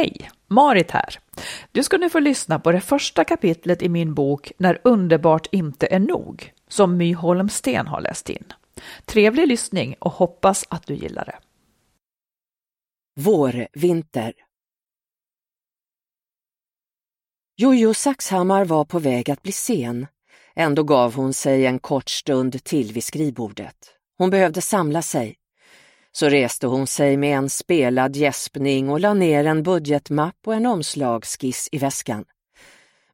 Hej! Marit här. Du ska nu få lyssna på det första kapitlet i min bok När underbart inte är nog, som My Holmsten har läst in. Trevlig lyssning och hoppas att du gillar det. Vår, vinter. Jojo Saxhammar var på väg att bli sen. Ändå gav hon sig en kort stund till vid skrivbordet. Hon behövde samla sig. Så reste hon sig med en spelad gäspning och la ner en budgetmapp och en omslagsskiss i väskan.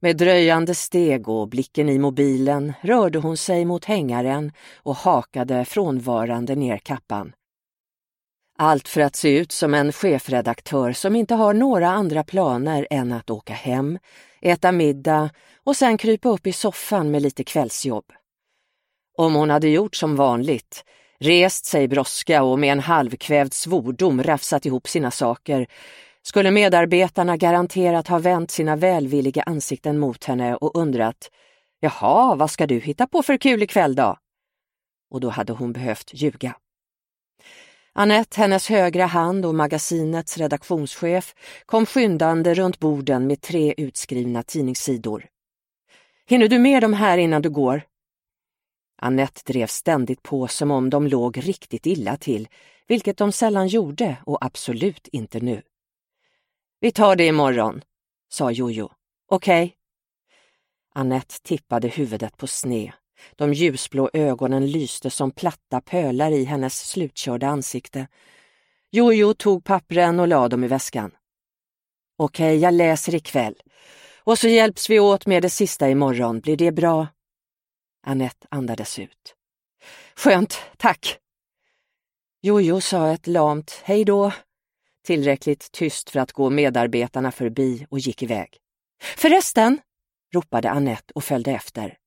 Med dröjande steg och blicken i mobilen rörde hon sig mot hängaren och hakade frånvarande ner kappan. Allt för att se ut som en chefredaktör som inte har några andra planer än att åka hem, äta middag och sen krypa upp i soffan med lite kvällsjobb. Om hon hade gjort som vanligt, rest sig brådska och med en halvkvävd svordom rafsat ihop sina saker, skulle medarbetarna garanterat ha vänt sina välvilliga ansikten mot henne och undrat Jaha, vad ska du hitta på för kul ikväll då? Och då hade hon behövt ljuga. Annette, hennes högra hand och magasinets redaktionschef, kom skyndande runt borden med tre utskrivna tidningssidor. Hinner du med de här innan du går? Annette drev ständigt på som om de låg riktigt illa till, vilket de sällan gjorde och absolut inte nu. Vi tar det imorgon, sa Jojo. Okej? Okay. Annette tippade huvudet på sne. De ljusblå ögonen lyste som platta pölar i hennes slutkörda ansikte. Jojo tog pappren och lade dem i väskan. Okej, okay, jag läser ikväll. Och så hjälps vi åt med det sista imorgon, blir det bra? Annette andades ut. Skönt, tack. Jojo sa ett lamt hej då, tillräckligt tyst för att gå medarbetarna förbi och gick iväg. Förresten, ropade Annette och följde efter.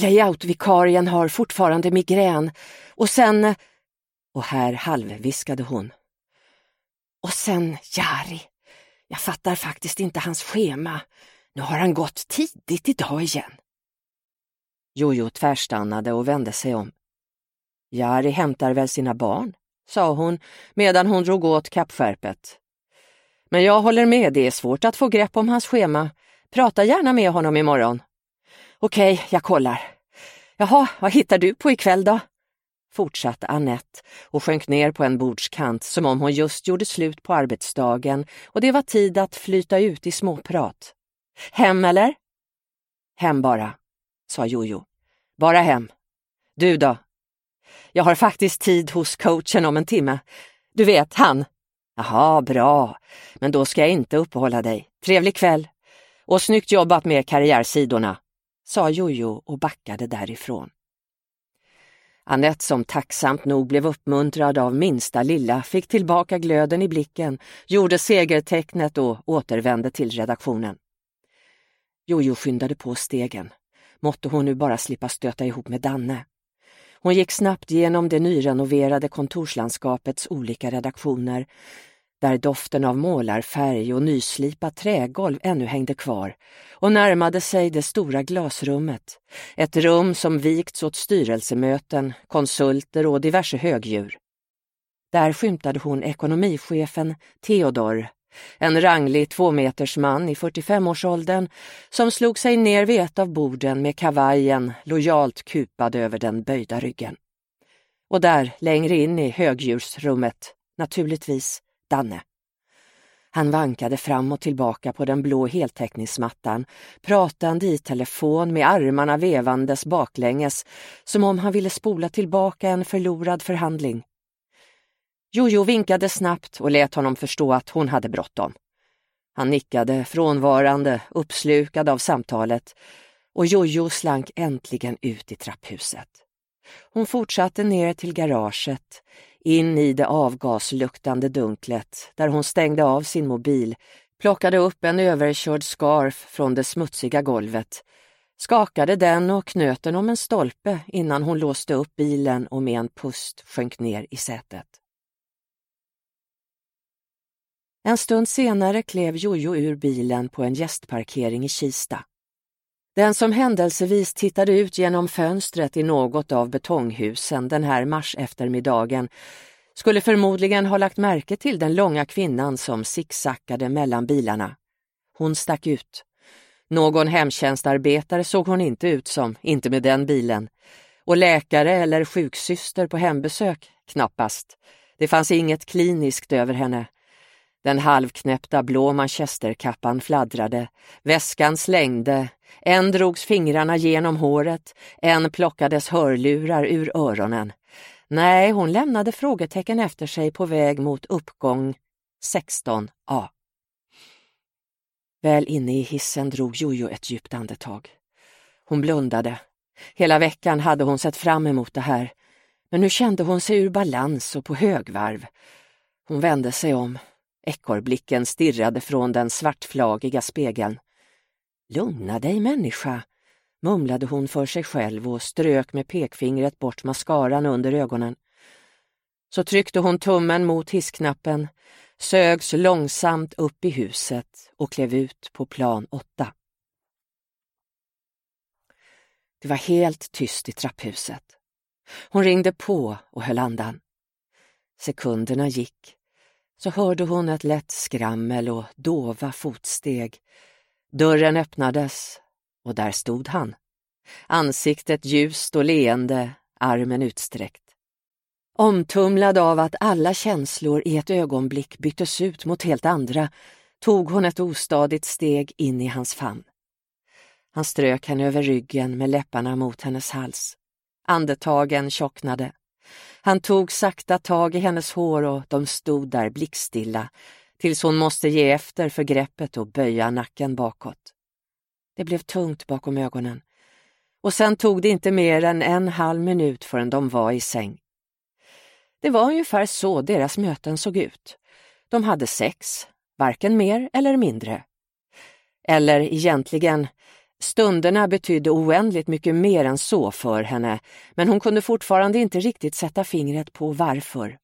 Layoutvikarien har fortfarande migrän och sen... Och här halvviskade hon. Och sen Jari. Jag fattar faktiskt inte hans schema. Nu har han gått tidigt idag igen. Jojo tvärstannade och vände sig om. Jari hämtar väl sina barn, sa hon medan hon drog åt kappskärpet. Men jag håller med, det är svårt att få grepp om hans schema. Prata gärna med honom imorgon. Okej, jag kollar. Jaha, vad hittar du på ikväll då? Fortsatte Annette och sjönk ner på en bordskant som om hon just gjorde slut på arbetsdagen och det var tid att flyta ut i småprat. Hem eller? Hem bara, sa Jojo. Bara hem. Du då? Jag har faktiskt tid hos coachen om en timme. Du vet, han. Jaha, bra. Men då ska jag inte uppehålla dig. Trevlig kväll. Och snyggt jobbat med karriärsidorna, sa Jojo och backade därifrån. Annette som tacksamt nog blev uppmuntrad av minsta lilla fick tillbaka glöden i blicken, gjorde segertecknet och återvände till redaktionen. Jojo skyndade på stegen. Måtte hon nu bara slippa stöta ihop med Danne. Hon gick snabbt genom det nyrenoverade kontorslandskapets olika redaktioner där doften av målarfärg och nyslipat trägolv ännu hängde kvar och närmade sig det stora glasrummet. Ett rum som vikts åt styrelsemöten, konsulter och diverse högdjur. Där skymtade hon ekonomichefen Theodor, en ranglig tvåmetersman i 45-årsåldern som slog sig ner vid ett av borden med kavajen lojalt kupad över den böjda ryggen. Och där, längre in i högdjursrummet, naturligtvis, Danne. Han vankade fram och tillbaka på den blå heltäckningsmattan, pratande i telefon med armarna vevandes baklänges, som om han ville spola tillbaka en förlorad förhandling. Jojo vinkade snabbt och lät honom förstå att hon hade bråttom. Han nickade frånvarande, uppslukad av samtalet, och Jojo slank äntligen ut i trapphuset. Hon fortsatte ner till garaget, in i det avgasluktande dunklet där hon stängde av sin mobil, plockade upp en överkörd scarf från det smutsiga golvet, skakade den och knöt den om en stolpe innan hon låste upp bilen och med en pust sjönk ner i sätet. En stund senare klev Jojo ur bilen på en gästparkering i Kista. Den som händelsevis tittade ut genom fönstret i något av betonghusen den här mars eftermiddagen skulle förmodligen ha lagt märke till den långa kvinnan som sicksackade mellan bilarna. Hon stack ut. Någon hemtjänstarbetare såg hon inte ut som, inte med den bilen. Och läkare eller sjuksyster på hembesök? Knappast. Det fanns inget kliniskt över henne. Den halvknäppta blå manchesterkappan fladdrade, väskan slängde, en drogs fingrarna genom håret, en plockades hörlurar ur öronen. Nej, hon lämnade frågetecken efter sig på väg mot uppgång 16A. Väl inne i hissen drog Jojo ett djupt andetag. Hon blundade. Hela veckan hade hon sett fram emot det här, men nu kände hon sig ur balans och på högvarv. Hon vände sig om. Ekorrblicken stirrade från den svartflagiga spegeln. Lugna dig människa, mumlade hon för sig själv och strök med pekfingret bort mascaran under ögonen. Så tryckte hon tummen mot hissknappen, sögs långsamt upp i huset och klev ut på plan åtta. Det var helt tyst i trapphuset. Hon ringde på och höll andan. Sekunderna gick. Så hörde hon ett lätt skrammel och dova fotsteg. Dörren öppnades och där stod han. Ansiktet ljust och leende, armen utsträckt. Omtumlad av att alla känslor i ett ögonblick byttes ut mot helt andra tog hon ett ostadigt steg in i hans famn. Han strök henne över ryggen med läpparna mot hennes hals. Andetagen tjocknade. Han tog sakta tag i hennes hår och de stod där blickstilla tills hon måste ge efter för greppet och böja nacken bakåt. Det blev tungt bakom ögonen och sen tog det inte mer än en halv minut förrän de var i säng. Det var ungefär så deras möten såg ut. De hade sex, varken mer eller mindre. Eller egentligen, stunderna betydde oändligt mycket mer än så för henne, men hon kunde fortfarande inte riktigt sätta fingret på varför.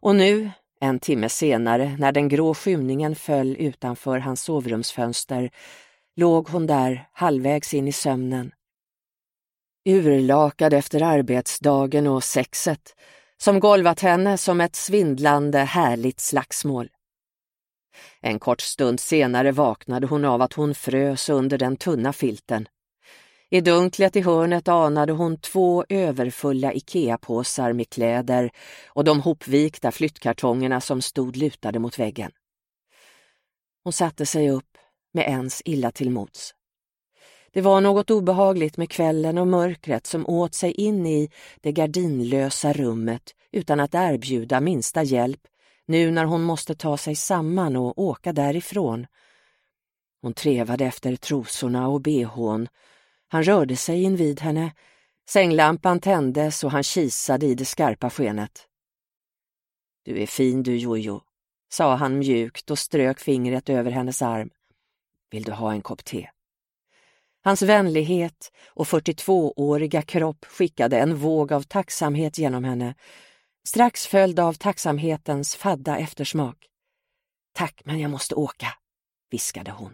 Och nu, en timme senare, när den grå skymningen föll utanför hans sovrumsfönster, låg hon där halvvägs in i sömnen. Urlakad efter arbetsdagen och sexet, som golvat henne som ett svindlande härligt slagsmål. En kort stund senare vaknade hon av att hon frös under den tunna filten. I dunklet i hörnet anade hon två överfulla Ikea-påsar med kläder och de hopvikta flyttkartongerna som stod lutade mot väggen. Hon satte sig upp med ens illa till mods. Det var något obehagligt med kvällen och mörkret som åt sig in i det gardinlösa rummet utan att erbjuda minsta hjälp nu när hon måste ta sig samman och åka därifrån. Hon trevade efter trosorna och behån. Han rörde sig invid henne. Sänglampan tändes och han kisade i det skarpa skenet. Du är fin du Jojo, sa han mjukt och strök fingret över hennes arm. Vill du ha en kopp te? Hans vänlighet och 42-åriga kropp skickade en våg av tacksamhet genom henne, strax följd av tacksamhetens fadda eftersmak. Tack, men jag måste åka, viskade hon.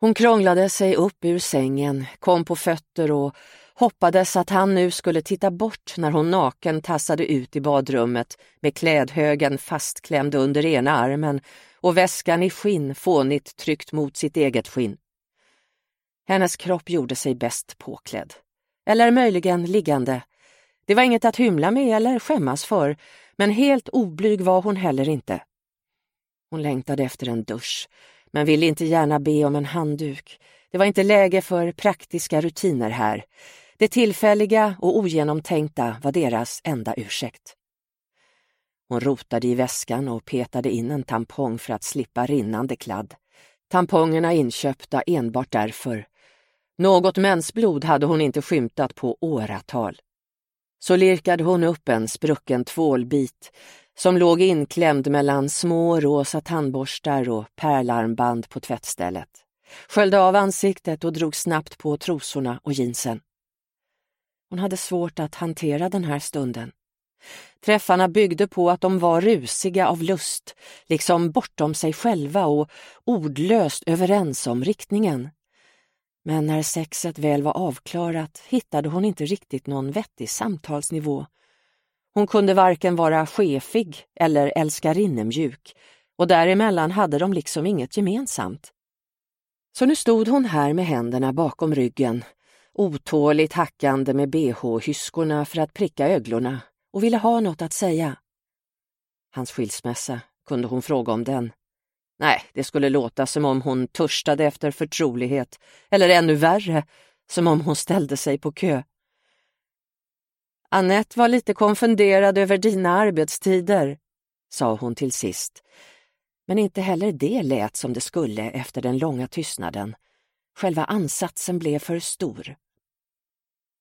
Hon krånglade sig upp ur sängen, kom på fötter och hoppades att han nu skulle titta bort när hon naken tassade ut i badrummet med klädhögen fastklämd under ena armen och väskan i skinn fånigt tryckt mot sitt eget skinn. Hennes kropp gjorde sig bäst påklädd. Eller möjligen liggande. Det var inget att hymla med eller skämmas för, men helt oblyg var hon heller inte. Hon längtade efter en dusch, men ville inte gärna be om en handduk. Det var inte läge för praktiska rutiner här. Det tillfälliga och ogenomtänkta var deras enda ursäkt. Hon rotade i väskan och petade in en tampong för att slippa rinnande kladd. Tampongerna inköpta enbart därför. Något mensblod hade hon inte skymtat på åratal. Så lirkade hon upp en sprucken tvålbit som låg inklämd mellan små rosa tandborstar och pärlarmband på tvättstället. Sköljde av ansiktet och drog snabbt på trosorna och jeansen. Hon hade svårt att hantera den här stunden. Träffarna byggde på att de var rusiga av lust, liksom bortom sig själva och ordlöst överens om riktningen. Men när sexet väl var avklarat hittade hon inte riktigt någon vettig samtalsnivå. Hon kunde varken vara chefig eller älskarinnemjuk och däremellan hade de liksom inget gemensamt. Så nu stod hon här med händerna bakom ryggen, otåligt hackande med bh-hyskorna för att pricka öglorna och ville ha något att säga. Hans skilsmässa, kunde hon fråga om den? Nej, det skulle låta som om hon törstade efter förtrolighet, eller ännu värre, som om hon ställde sig på kö. Annette var lite konfunderad över dina arbetstider, sa hon till sist. Men inte heller det lät som det skulle efter den långa tystnaden. Själva ansatsen blev för stor.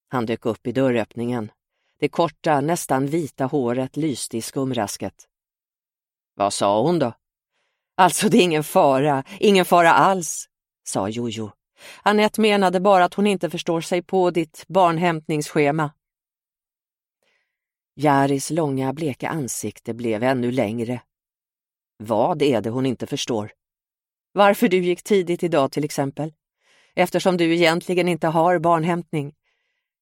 Han dök upp i dörröppningen. Det korta, nästan vita håret lyste i skumrasket. Vad sa hon då? Alltså, det är ingen fara, ingen fara alls, sa Jojo. Annette menade bara att hon inte förstår sig på ditt barnhämtningsschema. Jaris långa bleka ansikte blev ännu längre. Vad är det hon inte förstår? Varför du gick tidigt idag till exempel? Eftersom du egentligen inte har barnhämtning.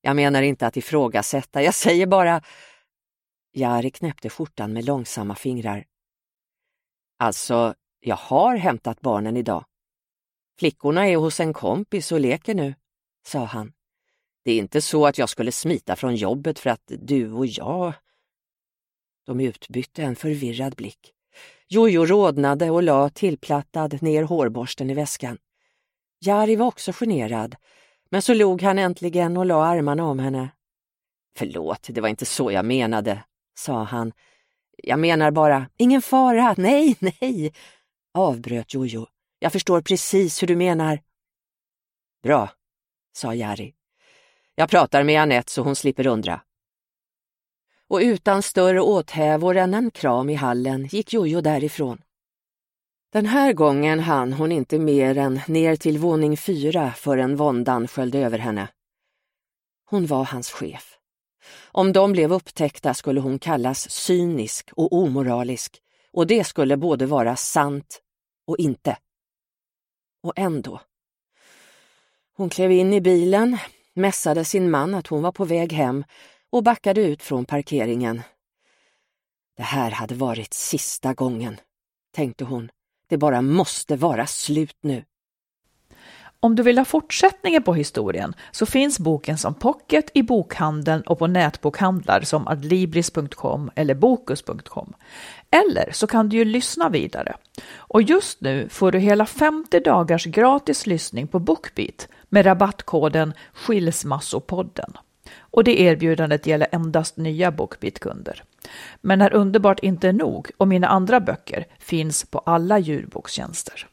Jag menar inte att ifrågasätta, jag säger bara... Jari knäppte skjortan med långsamma fingrar. Alltså, jag har hämtat barnen idag. Flickorna är hos en kompis och leker nu, sa han. Det är inte så att jag skulle smita från jobbet för att du och jag... De utbytte en förvirrad blick. Jojo rodnade och la tillplattad ner hårborsten i väskan. Jari var också generad, men så log han äntligen och la armarna om henne. Förlåt, det var inte så jag menade, sa han. Jag menar bara, ingen fara, nej, nej, avbröt Jojo. Jag förstår precis hur du menar. Bra, sa Jari. Jag pratar med Annette så hon slipper undra. Och utan större åthävor än en kram i hallen gick Jojo därifrån. Den här gången hann hon inte mer än ner till våning fyra förrän våndan sköljde över henne. Hon var hans chef. Om de blev upptäckta skulle hon kallas cynisk och omoralisk och det skulle både vara sant och inte. Och ändå. Hon klev in i bilen, mässade sin man att hon var på väg hem och backade ut från parkeringen. Det här hade varit sista gången, tänkte hon. Det bara måste vara slut nu. Om du vill ha fortsättningen på historien så finns boken som pocket i bokhandeln och på nätbokhandlar som adlibris.com eller bokus.com. Eller så kan du ju lyssna vidare. Och just nu får du hela 50 dagars gratis lyssning på Bookbeat med rabattkoden Skilsmassopodden. Och det erbjudandet gäller endast nya Bookbeat-kunder. Men när Underbart inte är nog och mina andra böcker finns på alla ljudbokstjänster.